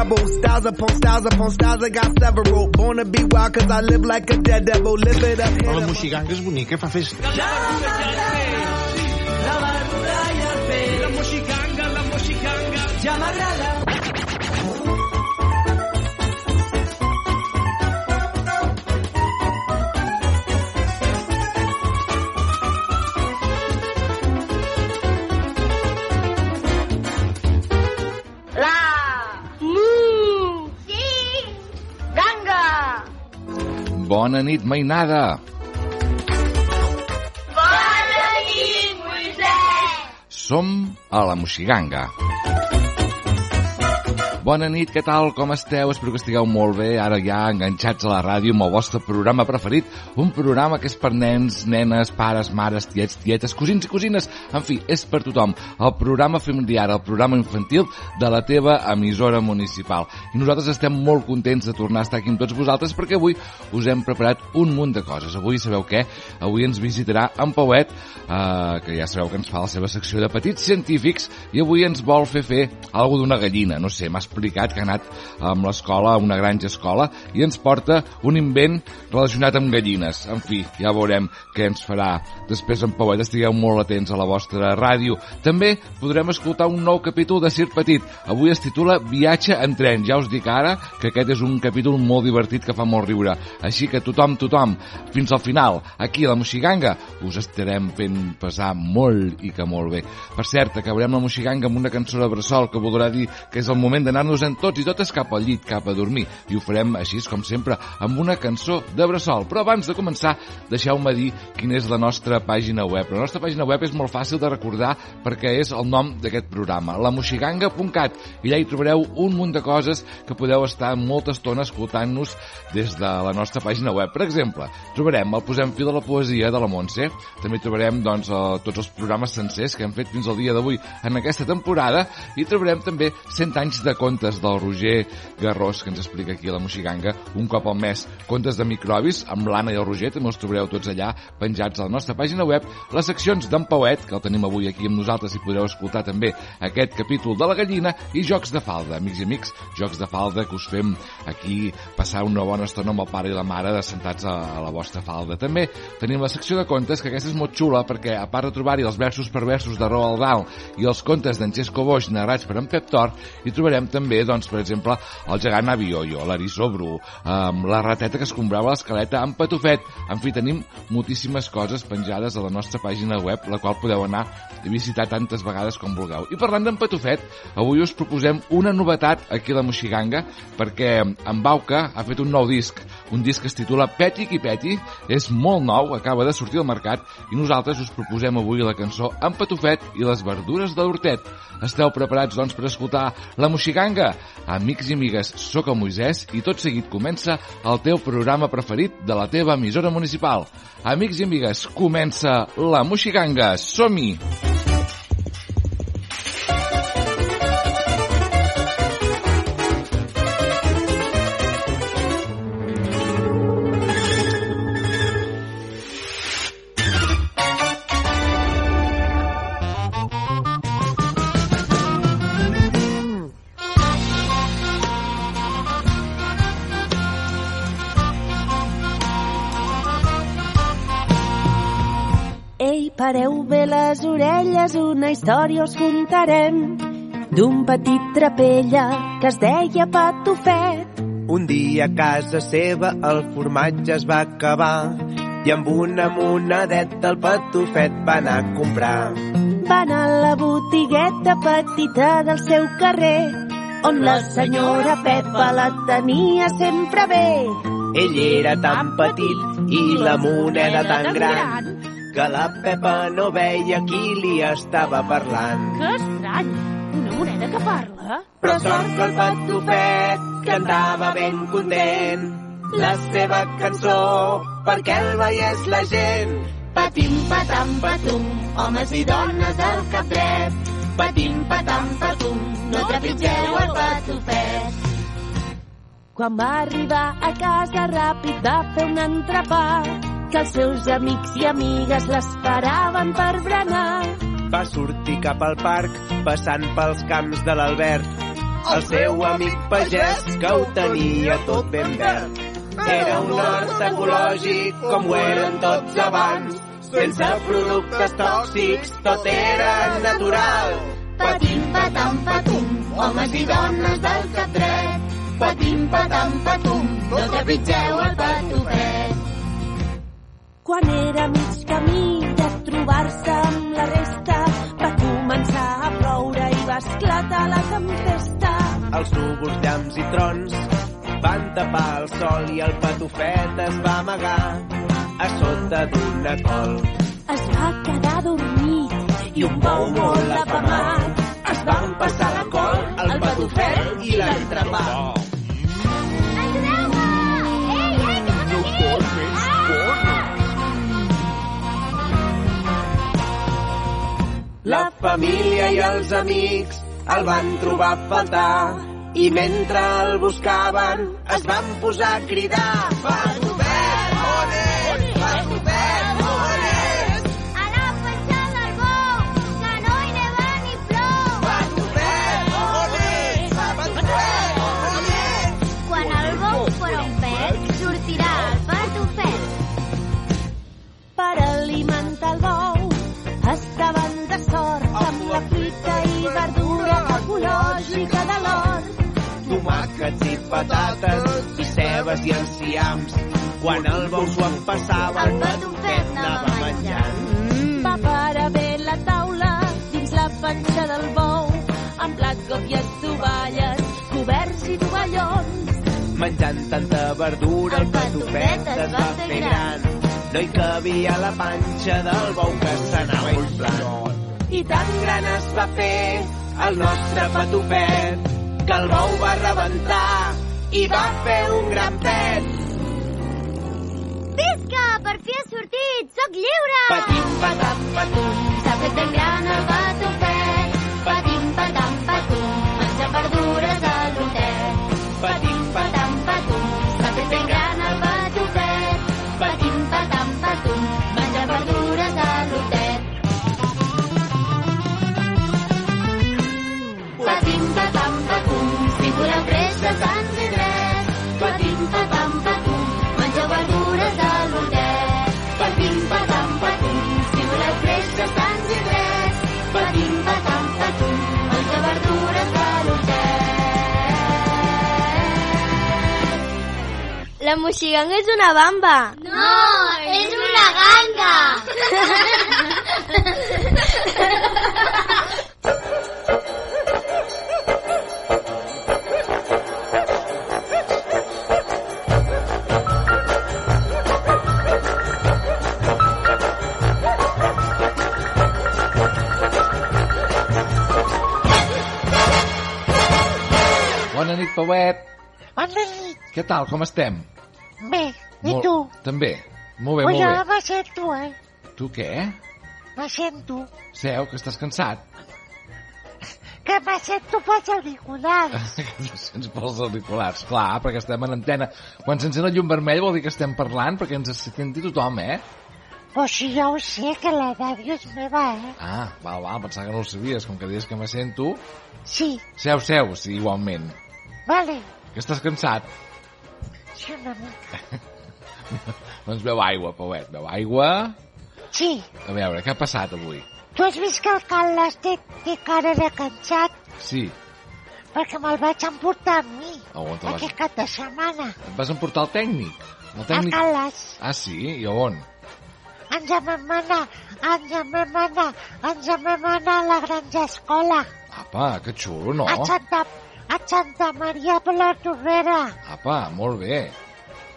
rebel. Styles upon styles upon styles, I got several. Born to be wild cause I live like a dead devil. Live it up. La moixiganga és bonica, fa festa. La moxicanga, la moxicanga. Ja m'agrada. Bona nit, mainada! Bona nit, Moisès Som a la Moxiganga. Bona nit, què tal, com esteu? Espero que estigueu molt bé, ara ja enganxats a la ràdio amb el vostre programa preferit, un programa que és per nens, nenes, pares, mares, tiets, tietes, cosins i cosines, en fi, és per tothom. El programa familiar, el programa infantil de la teva emissora municipal. I nosaltres estem molt contents de tornar a estar aquí amb tots vosaltres perquè avui us hem preparat un munt de coses. Avui, sabeu què? Avui ens visitarà en Pauet, eh, que ja sabeu que ens fa la seva secció de petits científics, i avui ens vol fer fer alguna d'una gallina, no sé, m'ha que ha anat amb l'escola, una granja escola, i ens porta un invent relacionat amb gallines. En fi, ja veurem què ens farà. Després en Pauet estigueu molt atents a la vostra ràdio. També podrem escoltar un nou capítol de Cir Petit. Avui es titula Viatge en tren. Ja us dic ara que aquest és un capítol molt divertit que fa molt riure. Així que tothom, tothom, fins al final, aquí a la Moxiganga, us estarem fent passar molt i que molt bé. Per cert, acabarem la Moxiganga amb una cançó de bressol que voldrà dir que és el moment d'anar-nos en tots i totes cap al llit, cap a dormir. I ho farem així, com sempre, amb una cançó de bressol. Però abans de començar, deixeu-me dir quina és la nostra pàgina web. La nostra pàgina web és molt fàcil de recordar perquè és el nom d'aquest programa, lamoxiganga.cat, i allà hi trobareu un munt de coses que podeu estar molta estona escoltant-nos des de la nostra pàgina web. Per exemple, trobarem el Posem Fil de la Poesia de la Montse, també trobarem doncs, tots els programes sencers que hem fet fins al dia d'avui en aquesta temporada i trobarem també 100 anys de contes del Roger Garrós, que ens explica aquí a la Moxiganga un cop al mes. Contes de microbis amb l'Anna i el Roger, també els trobareu tots allà penjats a la nostra pàgina web. Les seccions d'en Pauet, que el tenim avui aquí amb nosaltres i podreu escoltar també aquest capítol de la gallina i Jocs de Falda. Amics i amics, Jocs de Falda que us fem aquí passar una bona estona amb el pare i la mare assentats a, a la vostra falda. També tenim la secció de contes, que aquesta és molt xula perquè a part de trobar-hi els versos per versos de Roald Dahl i els contes d'en Xesco Boix narrats per en Pep Tor, hi trobarem també, doncs, per exemple, el gegant Avioio, l'Arissó Bru, amb la rateta que escombrava l'escaleta amb Patufet. En fi, tenim moltíssimes coses penjades a la nostra pàgina web, la qual podeu anar a visitar tantes vegades com vulgueu. I parlant d'en Patufet, avui us proposem una novetat aquí a la Moxiganga, perquè en Bauca ha fet un nou disc, un disc que es titula Peti qui Peti, és molt nou, acaba de sortir al mercat, i nosaltres us proposem avui la cançó En Patufet i les verdures de l'Hortet. Esteu preparats, doncs, per escoltar la Moxiganga? Amics i amigues, sóc el Moisès i tot seguit comença el teu programa preferit de la teva emissora municipal. Amics i amigues, comença la Moxiganga. Som-hi! Ei, pareu bé les orelles, una història us contarem d'un petit trapella que es deia Patufet. Un dia a casa seva el formatge es va acabar i amb una monedeta el patufet va anar a comprar. Va anar a la botigueta petita del seu carrer, on la senyora Pepa la tenia sempre bé. Ell era tan petit i la moneda tan gran que la Pepa no veia qui li estava parlant. Que estrany, una moneda que parla. Però sort que el patufet cantava ben content la seva cançó perquè el veiés la gent. Patim, patam, patum, homes i dones al cap dret. Patim, patam, patum, no trepitgeu el patufet. Quan va arribar a casa ràpid va fer un entrepà que els seus amics i amigues l'esperaven per berenar. Va sortir cap al parc, passant pels camps de l'Albert, el seu amic pagès que ho tenia tot ben verd. Era un hort ecològic com ho eren tots abans, sense productes tòxics, tot era natural. Patim, patam, patum, homes i dones del cap dret. Patim, patam, patum, no trepitgeu el patufet. Quan era mig camí de trobar-se amb la resta, va començar a ploure i va esclatar la tempesta. Els núvols, llamps i trons van tapar el sol i el patufet es va amagar a sota d'una col. Es va quedar dormit i un bou molt afamat Es van passar la col, el patufet i l'entrepà. Família i els amics el van trobar a faltar i mentre el buscaven es van posar a cridar Patufet, on és? Patates i cebes i enciams. Quan el bou s'ho empassava, el patufet anava menjant. Va parar bé la taula dins la panxa del bou, amb plats gòpies, tovalles, coberts i tovallons. Menjant tanta verdura, el patufet es va fer gran. No hi cabia la panxa del bou que s'anava inflant. I tan gran es va fer el nostre patufet que el bou va rebentar i va fer un gran pet. Visca! Per fi ha sortit! Soc lliure! Patim, patam, patum, S'ha fet ben gran el patufet. Patim, patam, patum, menja verdures a l'hotet. patim, La moixiganga és una bamba. No, és una ganga! Bona nit, Pauet. Bona nit. Què tal, com estem? I Molt- tu? També. Molt bé, jo molt bé. me sento, eh? Tu què? Me sento. Seu, que estàs cansat. Que me sento pels auriculars. Sents pels auriculars. Clar, perquè estem en antena. Quan s'encén el llum vermell vol dir que estem parlant perquè ens senti tothom, eh? Pues si jo ho sé, que la ràdio és meva, eh? Ah, val, val, pensava que no ho sabies. Com que dius que me sento... Sí, Seu, seu, sí, igualment. vale. Que estàs cansat? Sí, una mica. Doncs beu aigua, Pauet, beu aigua. Sí. A veure, què ha passat avui? Tu has vist que el Carles té, té cara de cansat? Sí, Perquè me'l vaig emportar amb mi. a on te vas... Aquest cap de setmana. Et vas emportar el tècnic? El El tècnic... Carles. Ah, sí? I on? Ens en vam anar, ens en vam anar, ens en vam anar a la granja escola. Apa, que xulo, no? A Santa, a Santa Maria de la Torrera. Apa, molt bé.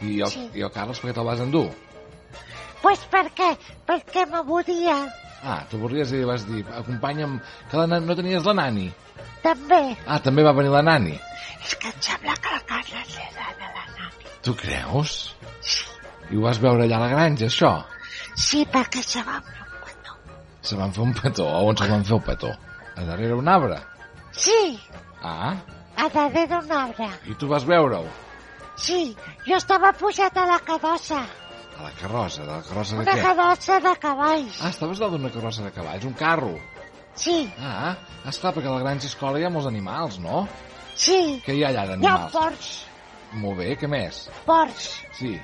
I el, Sí. i el Carles per què te'l vas endur? Pues per què? Perquè m'avorria. Ah, t'avorries i vas dir, acompanya'm, que la, no tenies la nani. També. Ah, també va venir la nani. És que em sembla que la Carla li agrada la nani. Tu creus? I ho vas veure allà a la granja, això? Sí, perquè se va fer un petó. Se van fer un petó. A on se van fer el petó? A darrere un arbre. Sí, Ah, a darrere un arbre. i tu vas veure-ho? Sí, jo estava pujat a la cadossa. A la carrossa, de la carrossa de Una què? cadossa de cavalls. Ah, estaves dalt d'una carrossa de cavalls, un carro. Sí, Ah, esclar, perquè a la granja escola hi ha molts animals, no? Sí, Què hi ha allà hi ha d'animals? porcs, Molt bé, què més? porcs, Sí,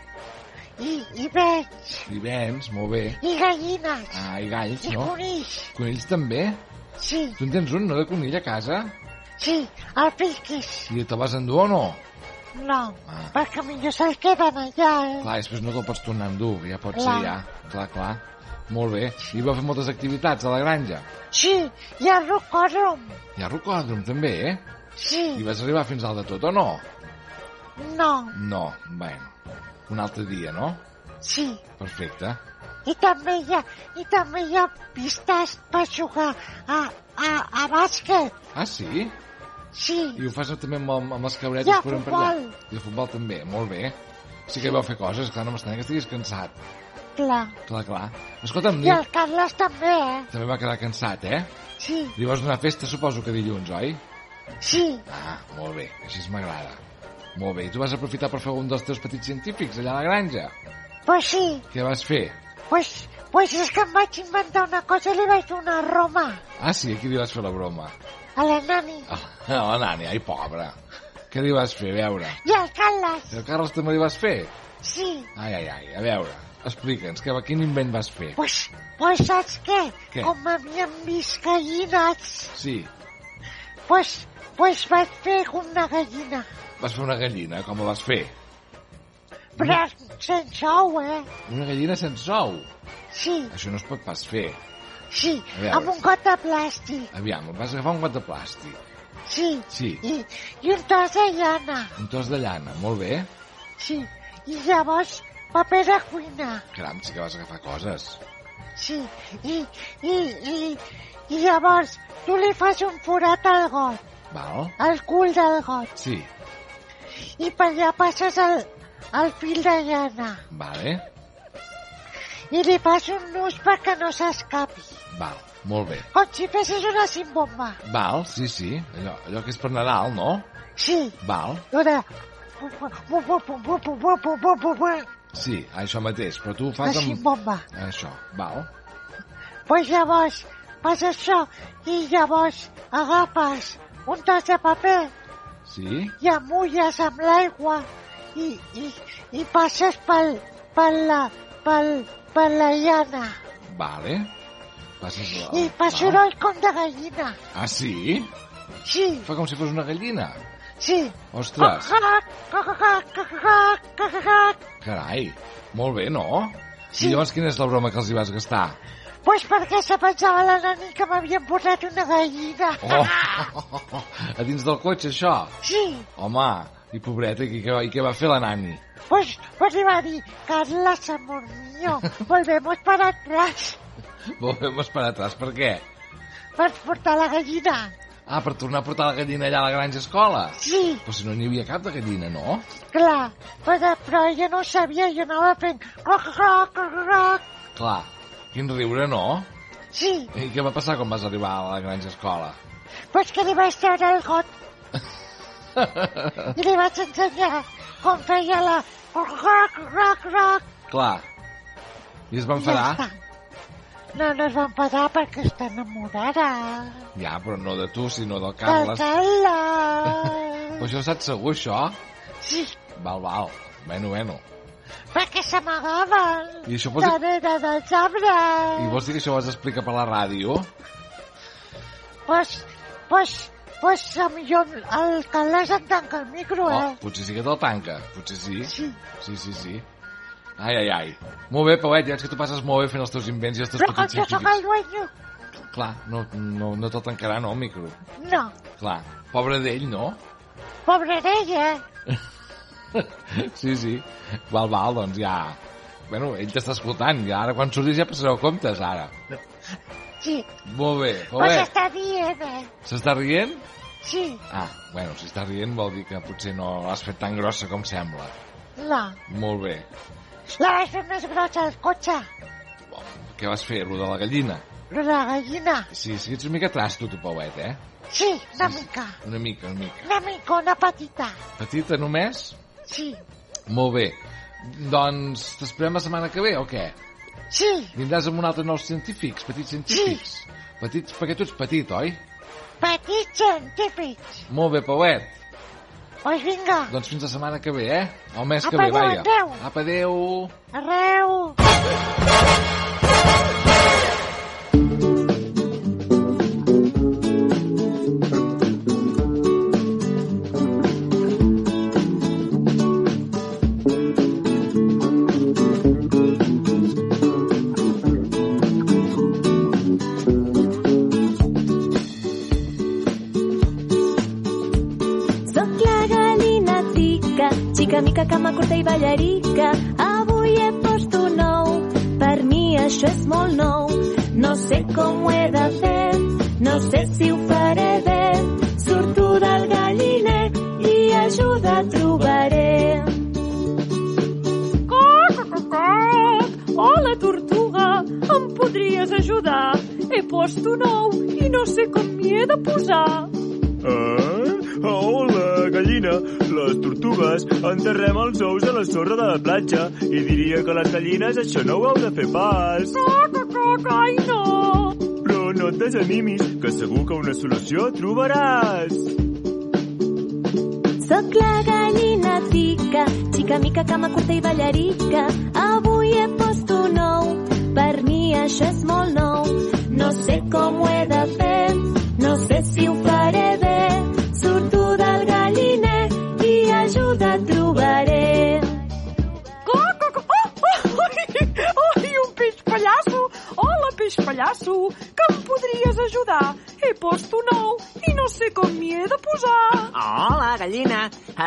i, i vells, i vens, molt bé. i gallines, Ah, i galls, i no? conills. Conills també? Sí, Tu en tens un, no, de conill a casa? sí, el piquis. I te vas endur o no? No, Ah. perquè millor se'l queden allà, eh? Clar, després no te'l pots tornar a endur, ja pot Clar. ser, ja. Clar, clar. Molt bé. I va fer moltes activitats a la granja. Sí, i el rocòdrom. Hi ha rocòdrom, també, eh? I Sí, vas arribar fins al de tot, o no? no, No, bueno. Un altre dia, no? sí. Perfecte. I també hi ha, i també hi ha pistes per jugar a, a, a bàsquet. Ah, sí? Sí, I ho fas també amb, amb les cabretes I per on per allà? futbol. I a futbol també, molt bé. Sí que vau fer coses, clar, no m'estranya que estiguis cansat. clar. Clar, clar. Escolta'm, I el Carles també, eh? també va quedar cansat, eh? Sí, Li vas donar festa, suposo que dilluns, oi? sí, Ah, molt bé, així m'agrada. Molt bé, i tu vas aprofitar per fer un dels teus petits científics allà a la granja? pues sí. Què vas fer? Pues, pues és que em vaig inventar una cosa i li vaig donar a Roma, Ah, sí, aquí li vas fer la broma. A la nani. Ah, la nani, ai, pobra. Què li vas fer, a veure? I el Carles, I el Carles també li vas fer? sí. Ai, ai, ai, a veure, explica'ns, que, quin invent vas fer? Pues, pues saps què? Què? Com m'havien vist gallines, Sí, pues, pues vaig fer una gallina. vas fer una gallina, com la vas fer? Però sense ou, eh? Una gallina sense ou? Sí, Això no es pot pas fer. Sí, amb un got de plàstic. Aviam, vas agafar un got de plàstic. Sí, Sí, i, i un tros de llana. un tos de llana, molt bé. Sí, i llavors paper de cuina. Caram, sí que vas agafar coses. Sí, i, i, i, i llavors tu li fas un forat al got, Val? al cul del got, Sí, i per allà passes el, el fil de llana vale, i li fas un nus perquè no s'escapi. val, molt bé. Com si fessis una cimbomba. Val, sí, sí, allò, allò que és per Nadal, no? Sí, Val. La sí, això mateix, però tu ho fas amb... cimbomba. Això, val, Pues llavors fas això i llavors agafes un tros de paper sí, i amulles amb l'aigua i, i, i passes pel, pel, la, pel, per la llana. vale. Passes la... I fa soroll com de gallina. Ah, sí? Sí, Fa com si fos una gallina. sí. Ostres, Pues carai, molt bé, no? I llavors quina és la broma que els hi vas gastar? perquè se pensava la nani que m'havien posat una gallina. Oh, a dins del cotxe, això? Sí, Home, i pobreta, i què, i què va fer la nani? pues, pues li va dir, Carlas, amor mío, volvemos para atrás Volvemos para atrás, per què? per portar la gallina. Ah, per tornar a portar la gallina allà a la granja escola? Sí, Però si no n'hi havia cap de gallina, no? clar, però, però ella no ho sabia, jo anava fent croc, croc, croc, croc. Clar, quin riure, no? Sí, I què va passar quan vas arribar a la granja escola? pues que li vaig treure el got i li vaig ensenyar com feia la croc, croc, croc. Clar. I es va ja enfadar? està. No, no es va enfadar perquè està enamorada. Ja, però no de tu, sinó del Del Carles. Carles. Però això saps segur, això? Sí, Val, val. Bueno, bueno. perquè s'amagaven I això vols darrere dels arbres. i vols dir que això ho vas explicar per la ràdio? Pues, pues, pues millor el Carles em tanca el micro, Oh, eh? potser sí que te'l tanca. Potser sí. Sí. Sí, sí, sí. Ai, ai, ai. Molt bé, Pauet, ja és que tu passes molt bé fent els teus invents i els teus Però petits jo sóc el científics. dueño, Clar, no, no, no te'l tancarà, no, el micro. no. Clar, pobre d'ell, no? Pobre d'ella, eh? Sí, sí. Val, val, doncs ja... Bueno, ell t'està escoltant, ja ara quan surtis ja passareu comptes, ara. Sí, Molt bé, pues Pauet. està dient, eh? S'està rient? Sí, Ah, bueno, si està rient vol dir que potser no l'has fet tan grossa com sembla. no. Molt bé. La vaig fer més grossa al cotxe. Què vas fer, de la gallina? De la gallina. Sí, sí, ets una mica trasto, tu, Pauet, eh? Sí, una mica. Una mica, una mica. Una mica, una petita. Petita només? Sí, Molt bé. Doncs t'esperem la setmana que ve, o què? sí, Vindràs amb un altre nous científics, petits científics. Petits, perquè tu ets petit, oi? petits científics. Molt bé, Pauet. Pues vinga, Doncs fins la setmana que ve, eh? El mes que Apa, ve, adéu, vaja. adéu. Apa, adéu. arreu. Sorra de la platja i diria que les gallines això no ho heu de fer pas. Coc, coc, ai no! Però no et desanimis, que segur que una solució trobaràs. Soc la gallina tica, xica mica, cama curta i ballarica. Avui he post un ou, per mi això és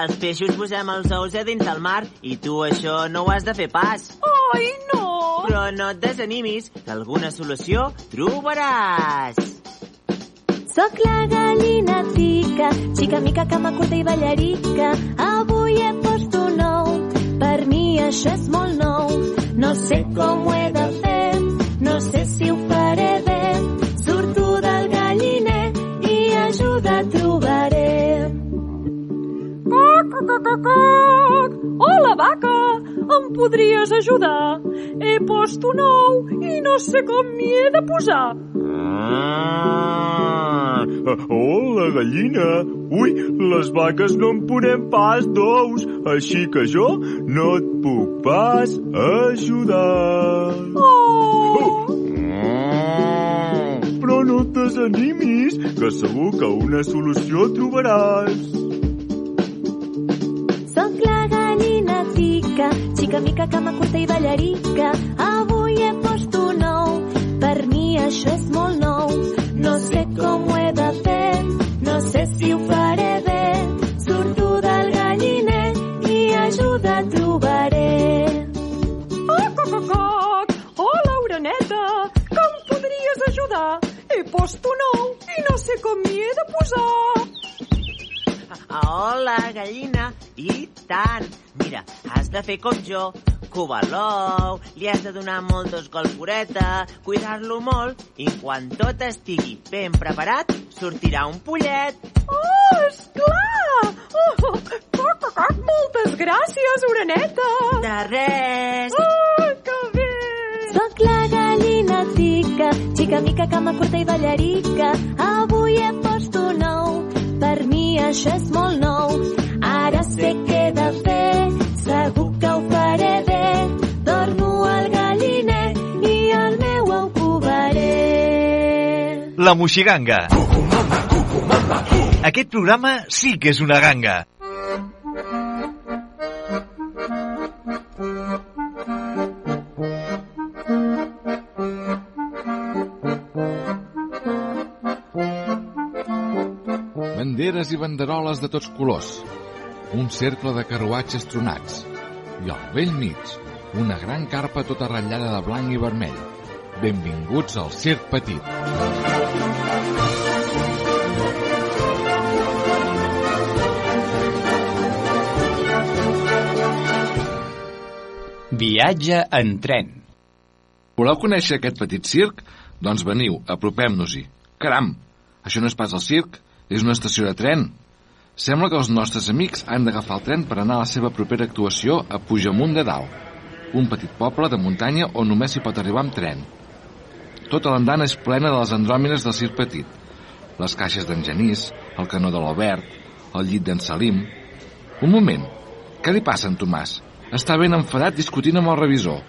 Els peixos posem els ous a dins del mar i tu això no ho has de fer pas. Ai, no! Però no et desanimis, que alguna solució trobaràs. Soc la gallina tica, xica mica, cama curta i ballarica. Avui he post un ou, per mi això és molt nou. No sé com ho he coc. Hola, vaca, em podries ajudar? He post un ou i no sé com m'hi he de posar. Ah, hola, gallina. Ui, les vaques no en ponem pas d'ous, així que jo no et puc pas ajudar. Oh! Ah, Però no et desanimis, que segur que una solució trobaràs. Xica mica, cama curta i ballarica. Avui he post un ou, per mi això és molt nou. No sé com ho he de fer, no sé si ho faré bé. Surto del galliner i ajuda trobaré. Coc, coc, coc, coc! Que em podries ajudar? He post un ou i no sé com m'hi he de posar. Hola, gallina. I tant. Mira, has de fer com jo. Covar l'ou, li has de donar moltes golforeta, cuidar-lo molt i quan tot estigui ben preparat, sortirà un pollet. Oh, esclar! Oh, coc, moltes gràcies, oreneta! De res. Oh, que bé! Soc la gallina tica, xica mica, cama curta i ballarica. Avui he post un ou, per mi això és molt nou. La Moixiganga. Aquest programa sí que és una ganga. Banderes i banderoles de tots colors. Un cercle de carruatges tronats. I al vell mig, una gran carpa tota ratllada de blanc i vermell. Benvinguts al Circ Petit. Viatge en tren. Voleu conèixer aquest petit circ? Doncs veniu, apropem-nos-hi. Caram, això no és pas el circ, és una estació de tren. Sembla que els nostres amics han d'agafar el tren per anar a la seva propera actuació a Pujamunt de Dalt, un petit poble de muntanya on només s'hi pot arribar amb tren. Tota l'andana és plena de les andròmines del circ petit. les caixes d'en Genís, el canó de l'Albert, el llit d'en Salim... Un moment, què li passa en Tomàs? Està ben enfadat discutint amb el revisor.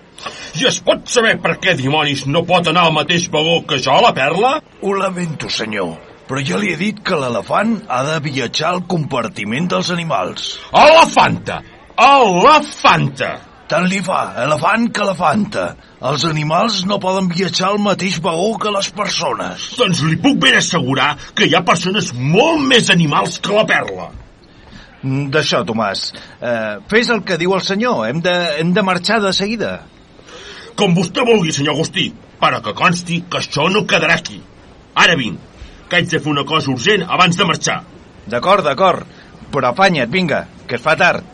I es pot saber per què dimonis no pot anar al mateix vagó que jo, la Perla? Ho lamento, senyor, però jo li he dit que l'elefant ha de viatjar al compartiment dels animals. Elefanta! Elefanta! Tant li fa, elefant que elefanta. Els animals no poden viatjar al mateix vagó que les persones. Doncs li puc ben assegurar que hi ha persones molt més animals que la Perla. D'això, Tomàs. Eh, fes el que diu el senyor. Hem de, hem de marxar de seguida. Com vostè vulgui, senyor Agustí, però que consti que això no quedarà aquí. Ara vinc, que haig de fer una cosa urgent abans de marxar. D'acord, d'acord. Però afanya't, vinga, que es fa tard.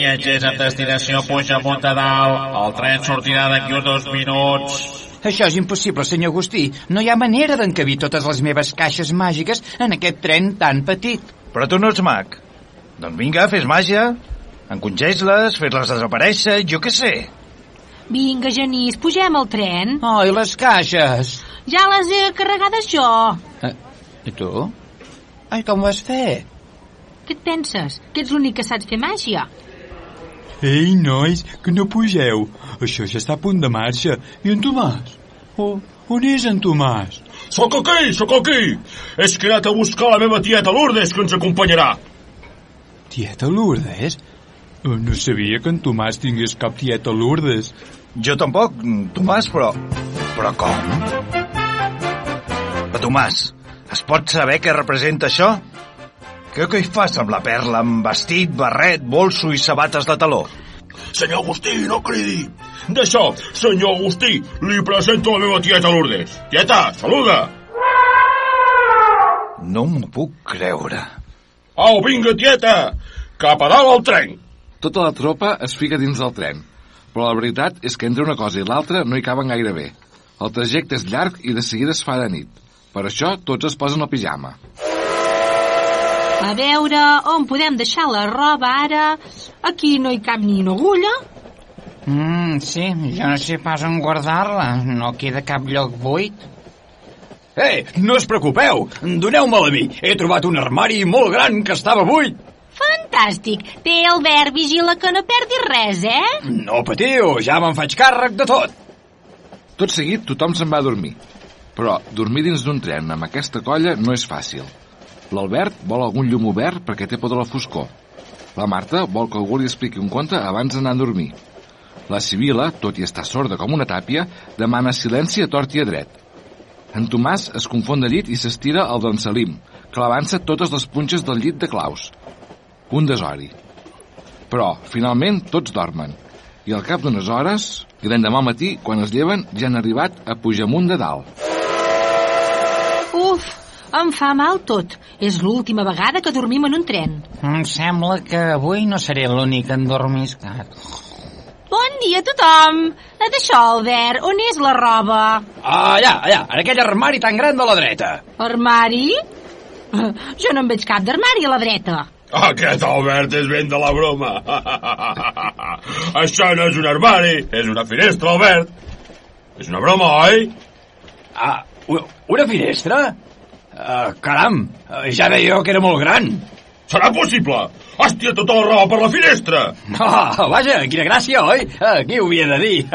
Viatgers amb destinació Puigdemont de Dalt. El tren sortirà d'aquí uns dos minuts. Això és impossible, senyor Agustí. No hi ha manera d'encabir totes les meves caixes màgiques en aquest tren tan petit. Però tu no ets mag. Doncs vinga, fes màgia. Encongeix-les, fes-les desaparèixer, jo què sé. Vinga, Genís, pugem al tren. Oh, i les caixes? Ja les he carregades jo. Eh, I tu? Ai, com ho has fet? Què et penses? Que ets l'únic que saps fer màgia? Ei, nois, que no pugeu. Això ja està a punt de marxa. I en Tomàs? Oh, on és en Tomàs? Sóc aquí, sóc aquí. És que he anat a buscar la meva tieta Lourdes, que ens acompanyarà. Tieta Lourdes? Oh, no sabia que en Tomàs tingués cap tieta Lourdes. Jo tampoc, Tomàs, però... Però com? Però, Tomàs, es pot saber què representa això? Què, què hi fas amb la perla, amb vestit, barret, bolso i sabates de taló? Senyor Agustí, no cridi. D'això, senyor Agustí, li presento la meva tieta Lourdes. Tieta, saluda. No m'ho puc creure. Au, vinga, tieta, cap a dalt al tren. Tota la tropa es fica dins del tren, però la veritat és que entre una cosa i l'altra no hi caben gaire bé. El trajecte és llarg i de seguida es fa de nit. Per això tots es posen el pijama. A veure, on podem deixar la roba ara? Aquí no hi cap ni una agulla. Mm, sí, jo no sé pas on guardar-la. No queda cap lloc buit. Ei, no us preocupeu, doneu-me-la a mi. He trobat un armari molt gran que estava buit. Fantàstic. Té Albert, vigila que no perdis res, eh? No patiu, ja me'n faig càrrec de tot. Tot seguit tothom se'n va a dormir. Però dormir dins d'un tren amb aquesta colla no és fàcil. L'Albert vol algun llum obert perquè té por de la foscor. La Marta vol que algú li expliqui un conte abans d'anar a dormir. La Sibila, tot i estar sorda com una tàpia, demana silenci a tort i a dret. En Tomàs es confon de llit i s'estira al d'en Salim, clavant-se totes les punxes del llit de claus. Un desori. Però, finalment, tots dormen. I al cap d'unes hores, i l'endemà matí, quan es lleven, ja han arribat a Pujamunt de Dalt. Uf, em fa mal tot. És l'última vegada que dormim en un tren. Em sembla que avui no seré l'únic endormiscat. Bon dia a tothom. D'això, Albert, on és la roba? Allà, allà, en aquell armari tan gran de la dreta. Armari? Jo no en veig cap d'armari a la dreta. Aquest Albert és ben de la broma. Això no és un armari, és una finestra, Albert. És una broma, oi? Ah, una finestra? Uh, caram, uh, ja deia jo que era molt gran. Serà possible! Hòstia, tota la roba per la finestra! Oh, vaja, quina gràcia, oi? Uh, qui ho havia de dir?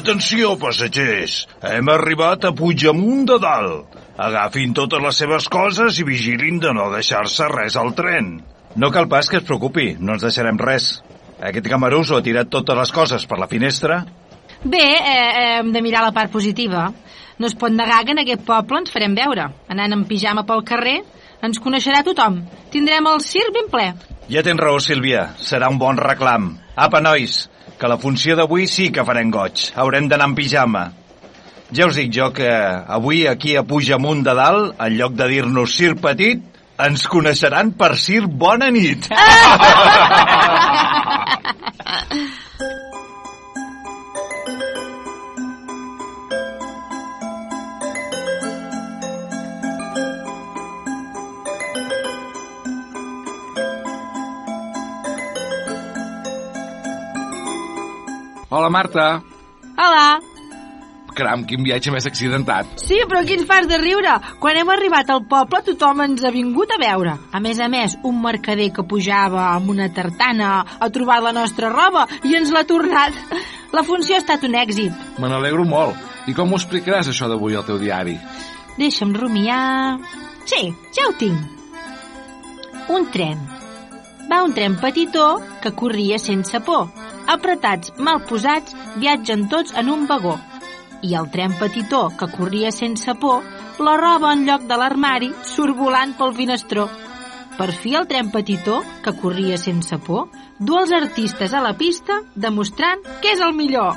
Atenció, passatgers! Hem arribat a Puigdemunt de Dalt. Agafin totes les seves coses i vigilin de no deixar-se res al tren. No cal pas que es preocupi, no ens deixarem res. Aquest camarús ho ha tirat totes les coses per la finestra. Bé, eh, hem de mirar la part positiva. No es pot negar que en aquest poble ens farem veure. Anant en pijama pel carrer, ens coneixerà tothom. Tindrem el circ ben ple. Ja tens raó, Sílvia. Serà un bon reclam. Apa, nois, que la funció d'avui sí que farem goig. Haurem d'anar en pijama. Ja us dic jo que avui aquí a Pujamunt de Dalt, en lloc de dir-nos circ petit, ens coneixeran per circ bona nit. Hola, Marta. Hola. Caram, quin viatge més accidentat. Sí, però ens fas de riure. Quan hem arribat al poble tothom ens ha vingut a veure. A més a més, un mercader que pujava amb una tartana ha trobat la nostra roba i ens l'ha tornat. La funció ha estat un èxit. Me n'alegro molt. I com ho explicaràs, això d'avui, al teu diari? Deixa'm rumiar... Sí, ja ho tinc. Un tren. Va un tren petitó que corria sense por. Apretats, mal posats, viatgen tots en un vagó. I el tren petitó que corria sense por, la roba en lloc de l'armari surt volant pel finestró. Per fi el tren petitó, que corria sense por, du els artistes a la pista demostrant que és el millor.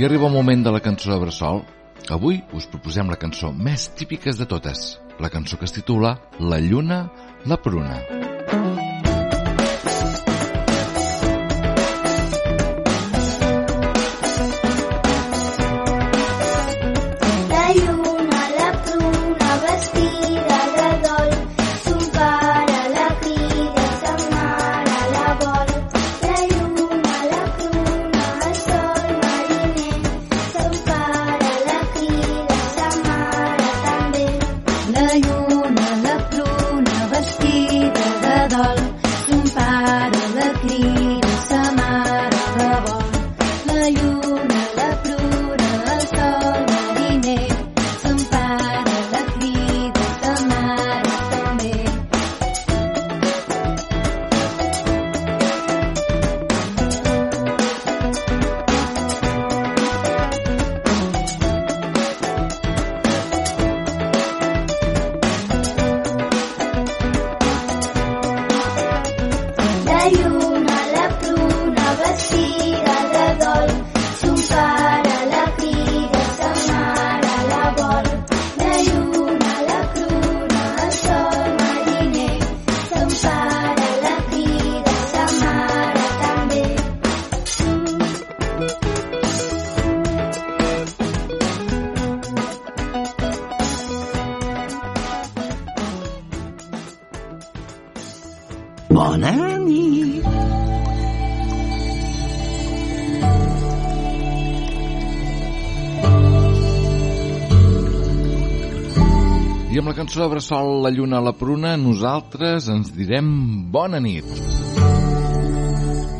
I arriba el moment de la cançó de Bressol. Avui us proposem la cançó més típiques de totes, la cançó que es titula La lluna, la pruna. La Amb la cançó de Bressol, La lluna a la pruna, nosaltres ens direm bona nit.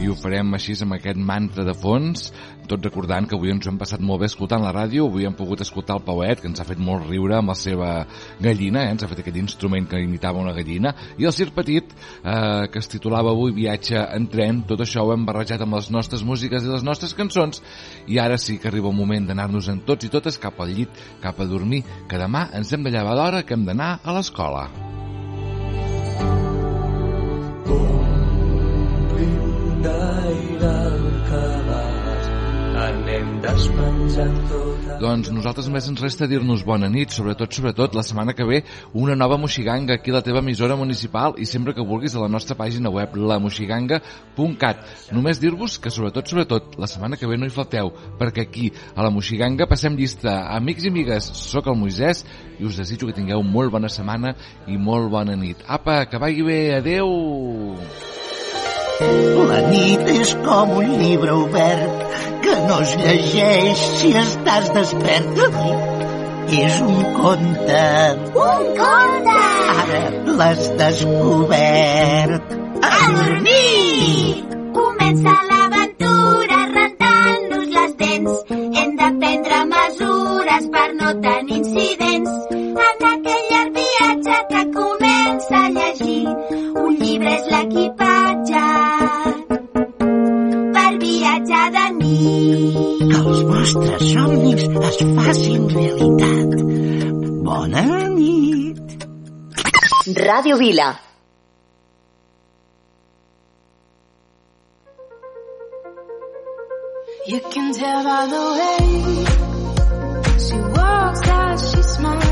I ho farem així amb aquest mantra de fons, tot recordant que avui ens hem passat molt bé escoltant la ràdio, avui hem pogut escoltar el Pauet, que ens ha fet molt riure amb la seva gallina, eh? ens ha fet aquest instrument que imitava una gallina, i el Circ Petit, eh, que es titulava avui Viatge en tren, tot això ho hem barrejat amb les nostres músiques i les nostres cançons, i ara sí que arriba el moment d'anar-nos en tots i totes cap al llit, cap a dormir, que demà ens hem de llevar d'hora que hem d'anar a l'escola. Doncs nosaltres només ens resta dir-nos bona nit, sobretot, sobretot, la setmana que ve una nova Moxiganga aquí a la teva emissora municipal i sempre que vulguis a la nostra pàgina web, lamoxiganga.cat. Només dir-vos que sobretot, sobretot, la setmana que ve no hi falteu, perquè aquí, a la Moxiganga, passem llista. Amics i amigues, sóc el Moisès i us desitjo que tingueu molt bona setmana i molt bona nit. Apa, que vagi bé, adeu! La nit és com un llibre obert que no es llegeix si estàs despert. És un conte. Un conte! Ara l'has descobert. A dormir! Comença l'aventura rentant-nos les dents. Hem de prendre mesures per no tenir incidents. En aquell llarg viatge que comença a llegir, un llibre és l'equipatge. Que els vostres somnis es facin realitat. Bona nit. Ràdio Vila. You can tell by the way she walks that she's my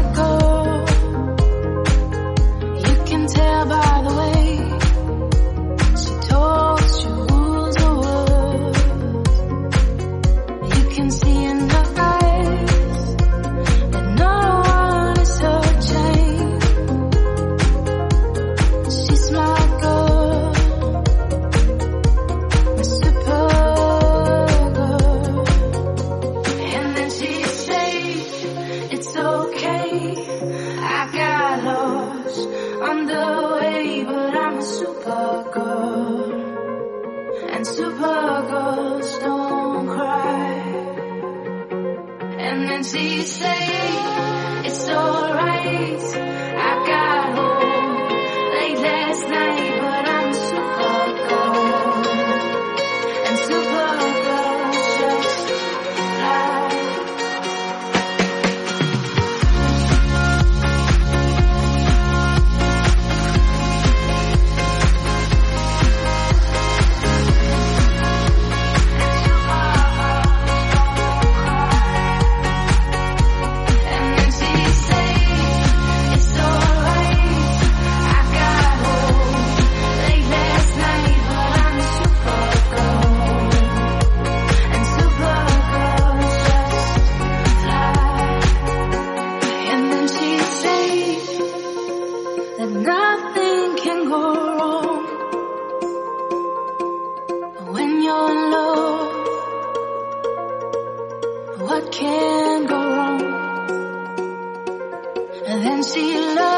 can go wrong? And then she loved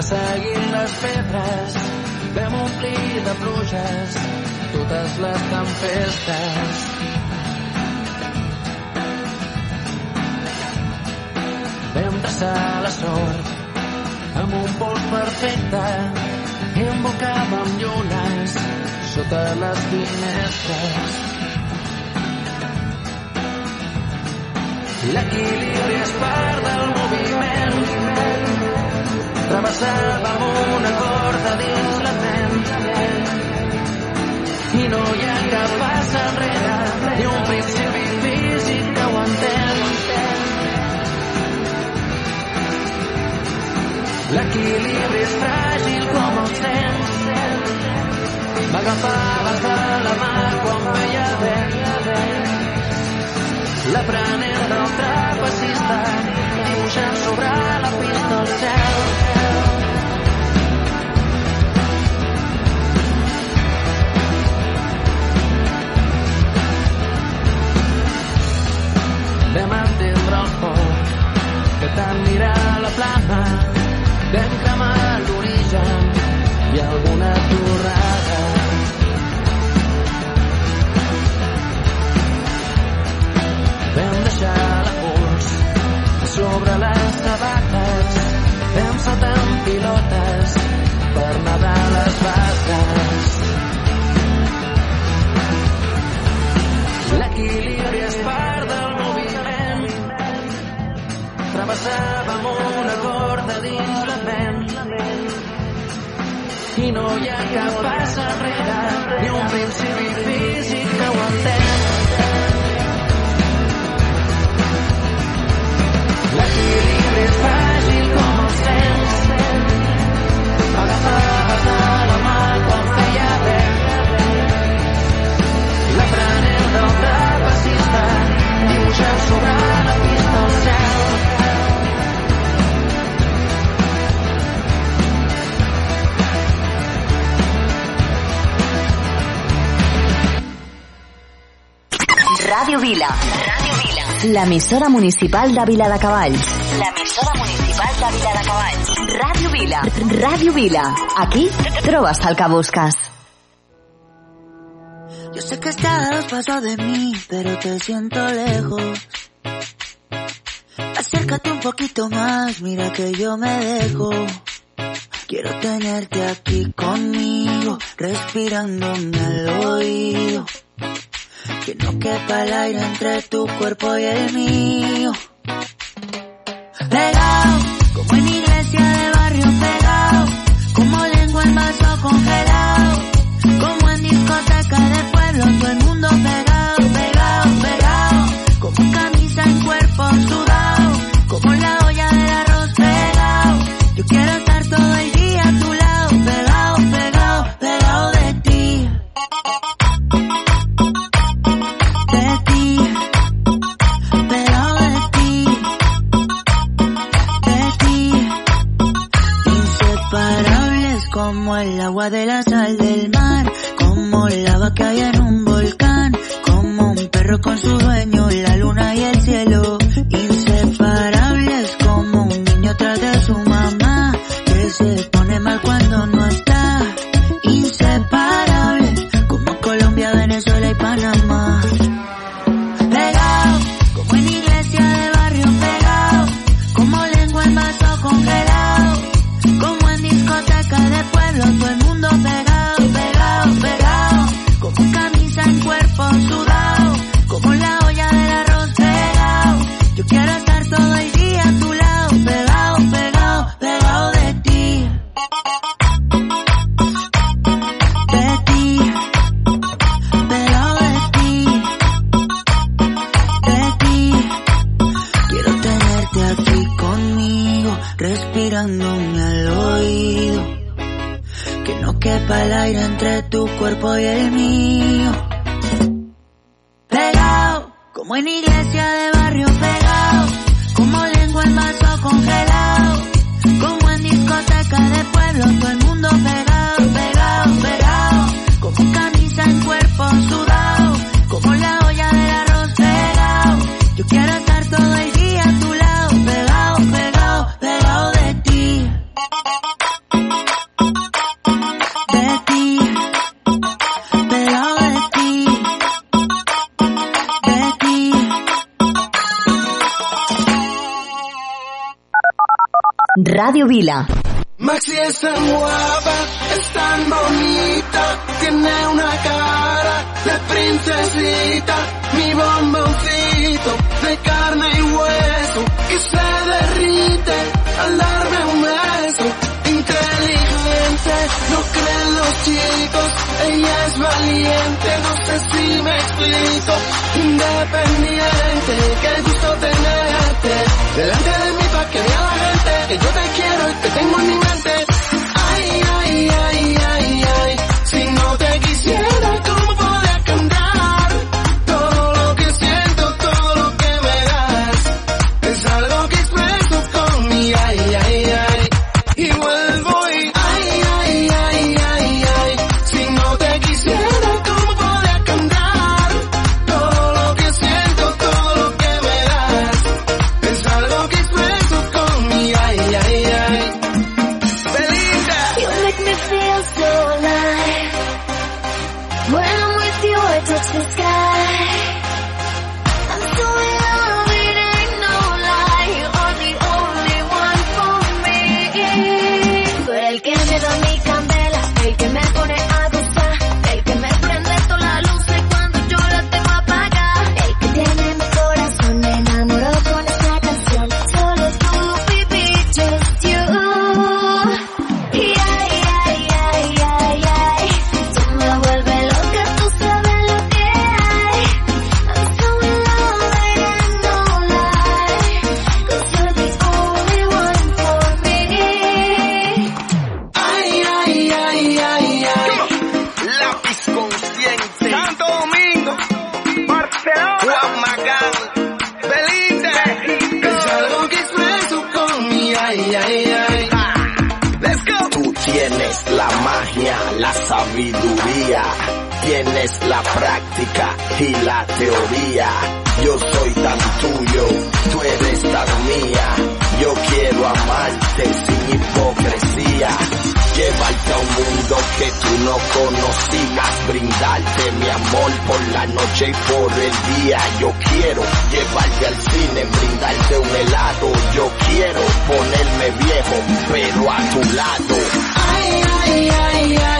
Resseguint les pedres, vam omplir de pluges totes les tempestes. Vam traçar la sort amb un pols perfecte i embocàvem llunes sota les finestres. L'equilibri és part del moviment travessàvem una corda dins la fem i no hi ha cap pas enrere ni un principi físic que ho entén. L'equilibri és fràgil com els temps. M'agafaves de la mà quan feia vent. L'aprenent del trapecista dibuixant sobre la pista el cel. Vam cremar l'origen i alguna torrada. Vila. Ràdio Vila. L'emissora municipal de Vila de Cavalls. L'emissora municipal de Vila de Cavalls. Ràdio Vila. Ràdio Vila. Aquí trobes el que busques. Yo sé que estás paso de mí, pero te siento lejos. Acércate un poquito más, mira que yo me dejo. Quiero tenerte aquí conmigo, respirándome al oído. Que no quepa el aire entre tu cuerpo y el mío. Pegado, como en iglesia de barrio pegado, como lengua en vaso congelado, como en discoteca de pueblo, todo el mundo pegado, Radio Vila. Maxi es tan guapa, es tan bonita, tiene una cara de princesita, mi bomboncito de carne y hueso que se derrite al darme un beso. No creen los chicos. Ella es valiente, no sé si me explico. Independiente, qué gusto tenerte. Delante de mí pa' que vea la gente que yo te quiero y te tengo en mi mente. Tienes la práctica y la teoría. Yo soy tan tuyo, tú eres tan mía. Yo quiero amarte sin hipocresía. Llevarte a un mundo que tú no conocías, brindarte mi amor por la noche y por el día. Yo quiero llevarte al cine, brindarte un helado. Yo quiero ponerme viejo, pero a tu lado. Ay, ay, ay, ay.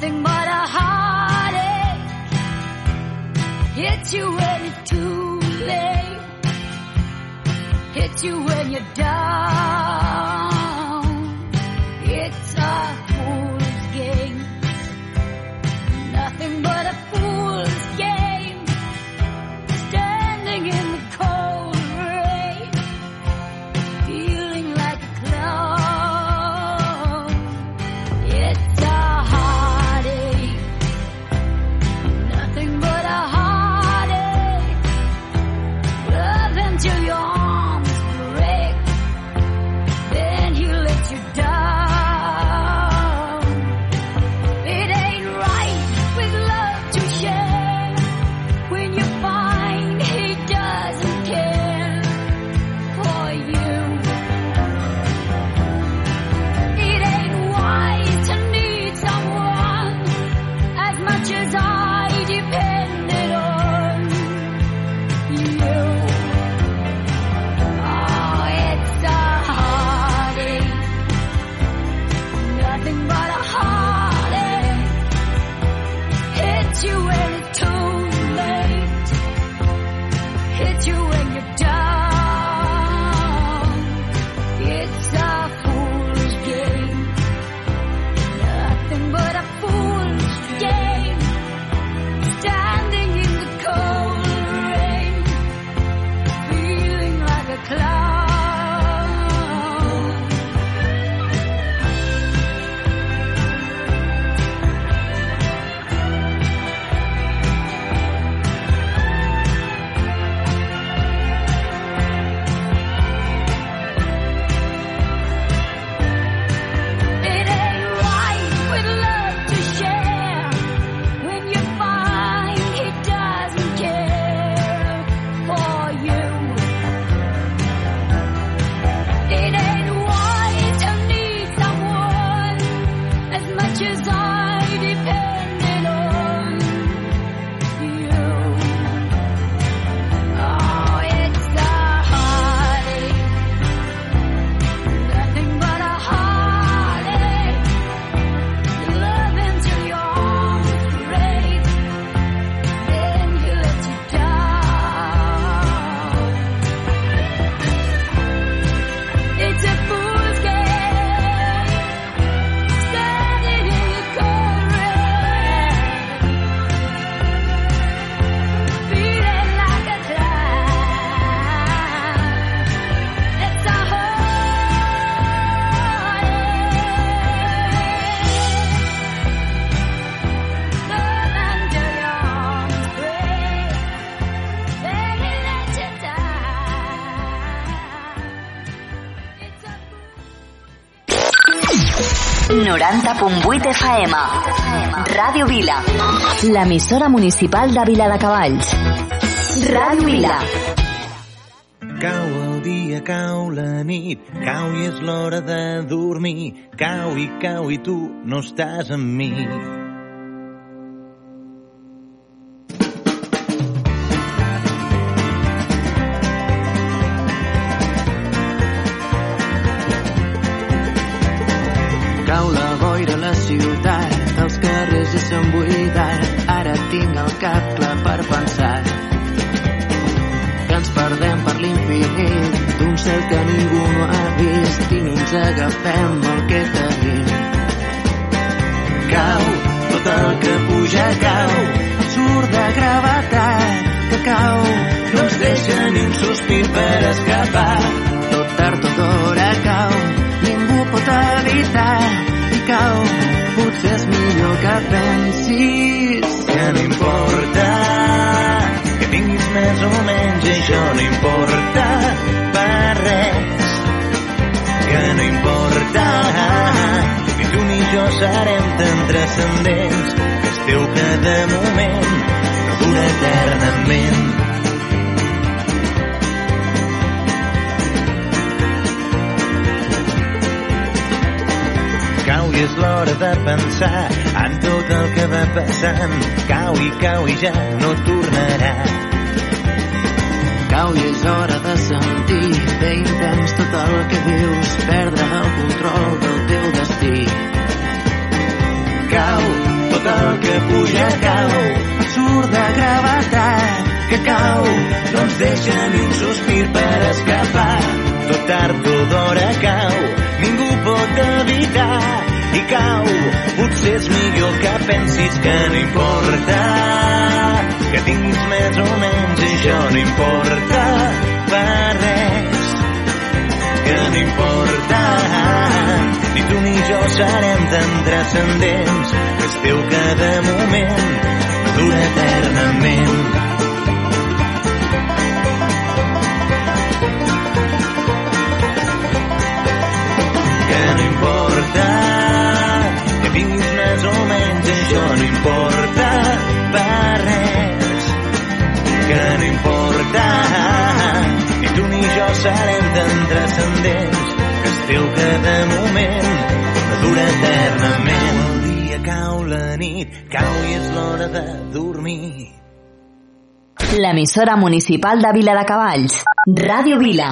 nothing but a heartache. Hits you when it's too late, hits you when you're down. 90.8 FM. Ràdio Vila. L'emissora municipal de Vila de Cavalls. Ràdio Vila. Cau el dia, cau la nit, cau i és l'hora de dormir. Cau i cau i tu no estàs amb mi. Clar per pensar que ens perdem per l'infinit d'un cel que ningú no ha vist i no ens agafem el que tenim. Cau, tot el que puja cau, surt de gravetat, que cau, no ens deixa ni un sospir per escapar. Tot tard o d'hora cau, ningú pot evitar i cau. Potser és millor que pensis no importa. Que tinguis més o menys i això no importa per res. Que no importa. Ni tu ni jo serem tan transcendents. Que es teu que de moment no dura eternament I és l'hora de pensar en tot el que va passant. Cau i cau i ja no tornarà. Cau i és hora de sentir bé intens tot el que vius, perdre el control del teu destí. Cau, tot el que puja cau, surt de gravetat, que cau, no ens deixa ni un sospir per escapar. Tot tard o d'hora cau, ningú pot evitar i cau. Potser és millor que pensis que no importa que tinguis més o menys i això no importa per res que no importa ni tu ni jo serem tan transcendents que es teu moment dura eternament transcendents que es teu de moment dura eternament el dia cau la nit cau i és l'hora de dormir L'emissora municipal de Vila de Cavalls. Ràdio Vila.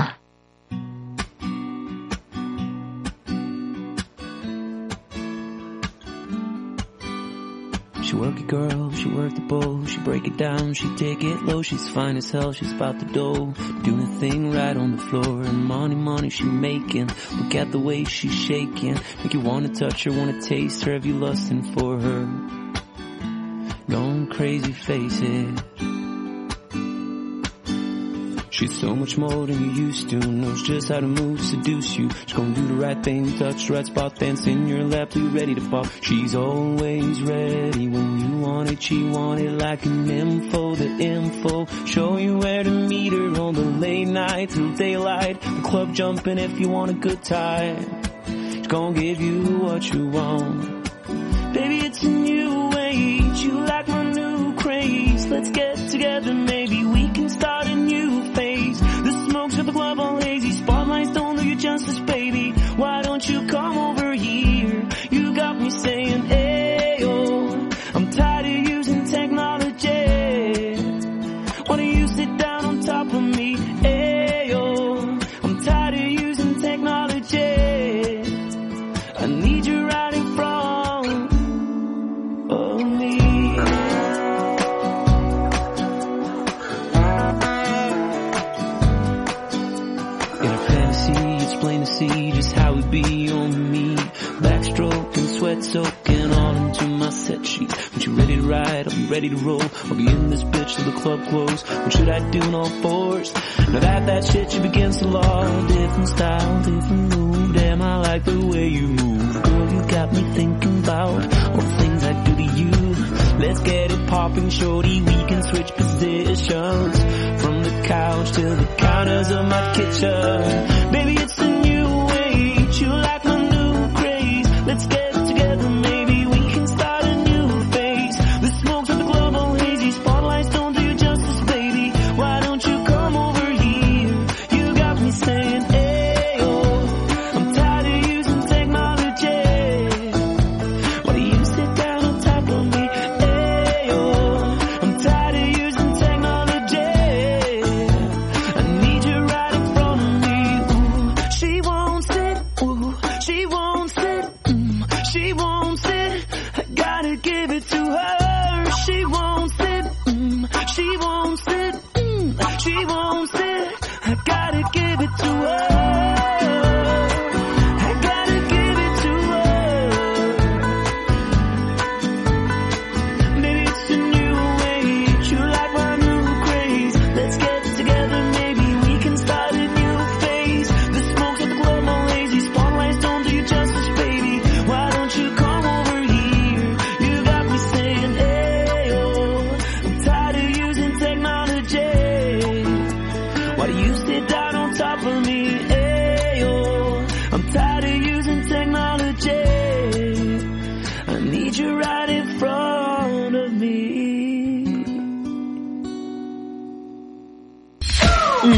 Work it girl, she work the bowl, she break it down, she take it low, she's fine as hell, she's about the dough, doing a thing right on the floor, and money, money she making, look at the way she's shaking, make you wanna touch her, wanna taste her, have you lusting for her, going crazy, face it. She's so much more than you used to. Knows just how to move, seduce you. She's gonna do the right thing, touch the right spot, dance in your lap you're ready to pop. She's always ready when you want it. She want it like an info, the info. Show you where to meet her on the late night till daylight. The club jumping if you want a good time. She's gonna give you what you want. Baby, it's a new age. You like my new craze. Let's get together, maybe we can start up on lazy spotlights. Don't do your chances, baby. I'll be ready to roll. I'll be in this bitch till the club close. What should I do in all fours? Now that that shit you against the law. Different style, different move. Damn, I like the way you move. Girl, you got me thinking about all the things I do to you. Let's get it popping, shorty. We can switch positions from the couch to the counters of my kitchen. Baby,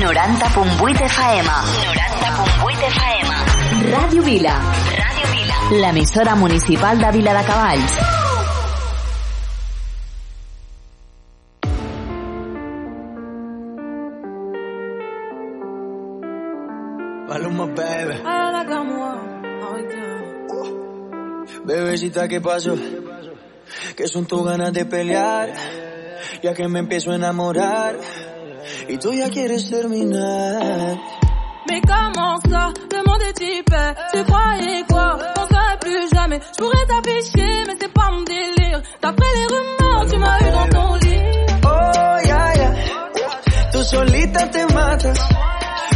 90.8 FM. 90.8 FM. Ràdio Vila. Ràdio Vila. L'emissora municipal de Vila de Cavalls. Maluma, baby. Bebecita, ¿qué pasó? Que son tus ganas de pelear, ya que me empiezo a enamorar y tú ya quieres terminar. Mais comment ça Le monde est hyper Tu croyais quoi On serait plus jamais Je pourrais t'afficher mais c'est pas mon délire D'après les rumeurs tu m'as eu dans ton lit Oh, ya, ya. Tú solita te matas,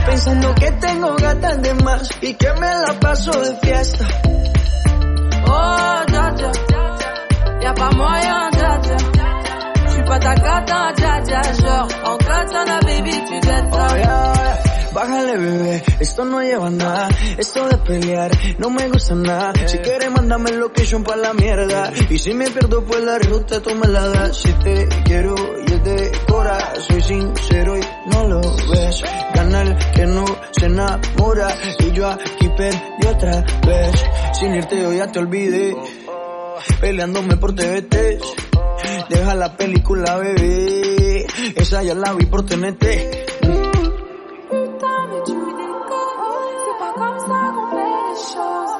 pensando que tengo gatas de más y que me la paso de fiesta. Oh dja dja Y'a pas moyen J'suis pas ta gata dja dja Genre en katana baby tu dettes ça Oh, ya. Bájale, bebé, esto no lleva nada. Esto de pelear no me gusta nada. Si quieres, mándame el location pa' la mierda. Y si me pierdo, pues la ruta tú me la das. Si te quiero y es de cora, soy sincero y no lo ves. Gana el que no se enamora. Y yo aquí perdí otra vez. Sin irte, yo ya te olvidé. Peleándome por TVT. Deja la película, bebé. Esa ya la vi por TNT. Putain mais tu déconnes C'est pas comme ça qu'on fait les choses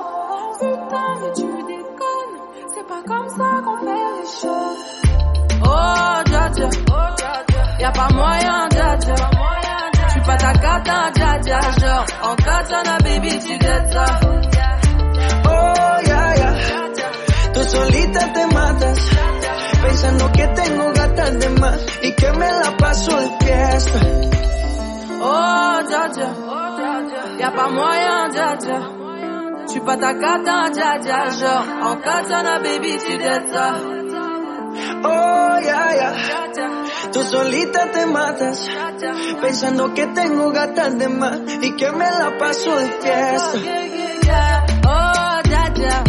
Putain mais tu déconnes C'est pas comme ça qu'on fait les choses Oh dja dja Y'a pas moyen dja dja J'suis pas ta gata dja dja Genre en katana baby tu dettes ça Oh, ya, ya. Tú solita te matas, pensando que tengo gatas de más y que me la paso de fiesta. Oh dja dja Y'a pas moyen dja dja J'suis pas ta gata dja dja Genre en katana baby tu ça Oh, ya, ya. Tú solita te matas, pensando que tengo gatas de más y que me la paso de fiesta. Oh dja dja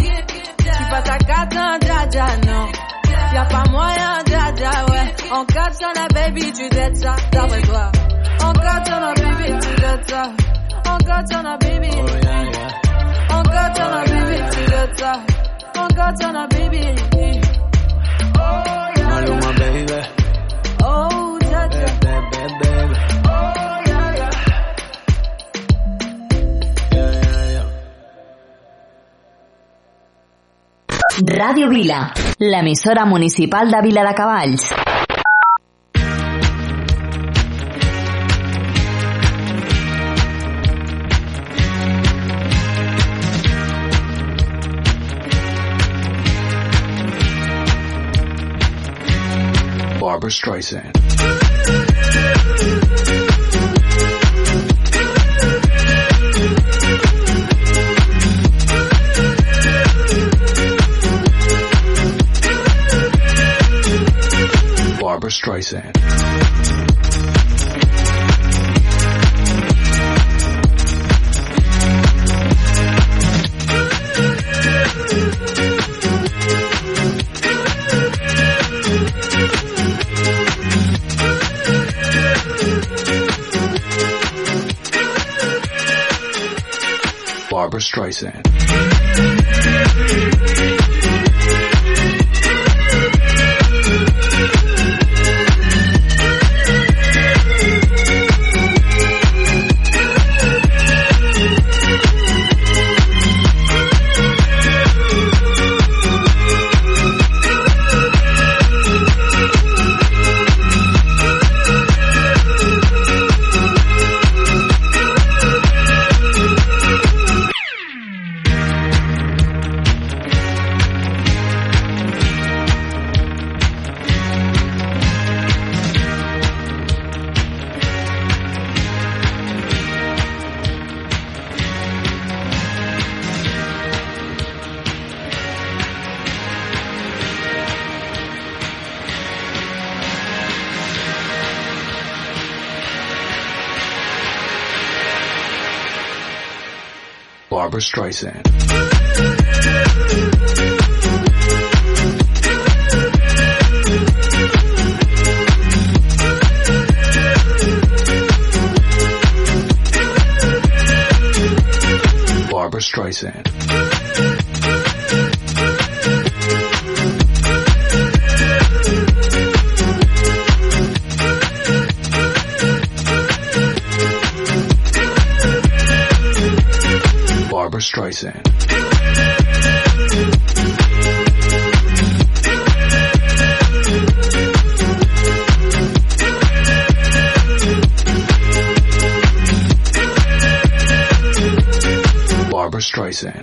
J'suis pas ta gata dja dja non Y'a pas moyen dja dja ouais. En katana baby tu dettes ça D'après toi. En katana baby tu dettes ça. En katana baby. En katana baby tu dettes ça. En katana baby. Maluma, Ràdio Vila. L'emissora municipal de Vila de Cavalls. Barbara Streisand. Barbara Streisand. Barbara Streisand. Barbara Streisand.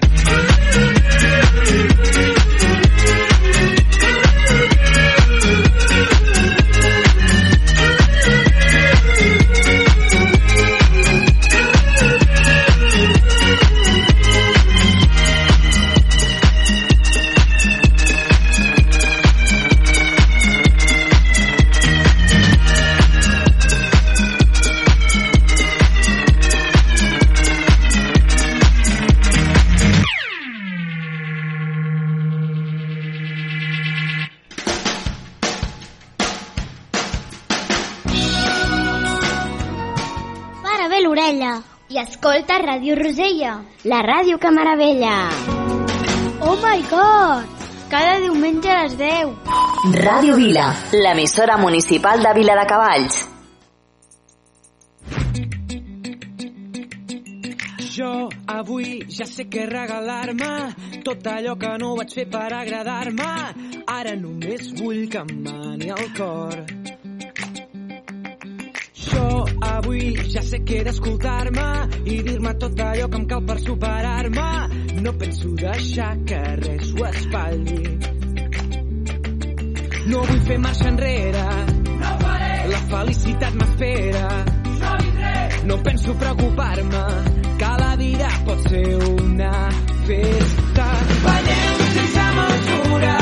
Ràdio Rosella, la ràdio que meravella. Oh my god! Cada diumenge a les 10. Ràdio Vila, l'emissora municipal de Vila de Cavalls. Jo avui ja sé què regalar-me tot allò que no vaig fer per agradar-me ara només vull que em mani el cor jo avui ja sé que he d'escoltar-me i dir-me tot allò que em cal per superar-me. No penso deixar que res ho espatlli. No vull fer marxa enrere. No la felicitat m'espera. No penso preocupar-me que la vida pot ser una festa. Ballem sense mesura,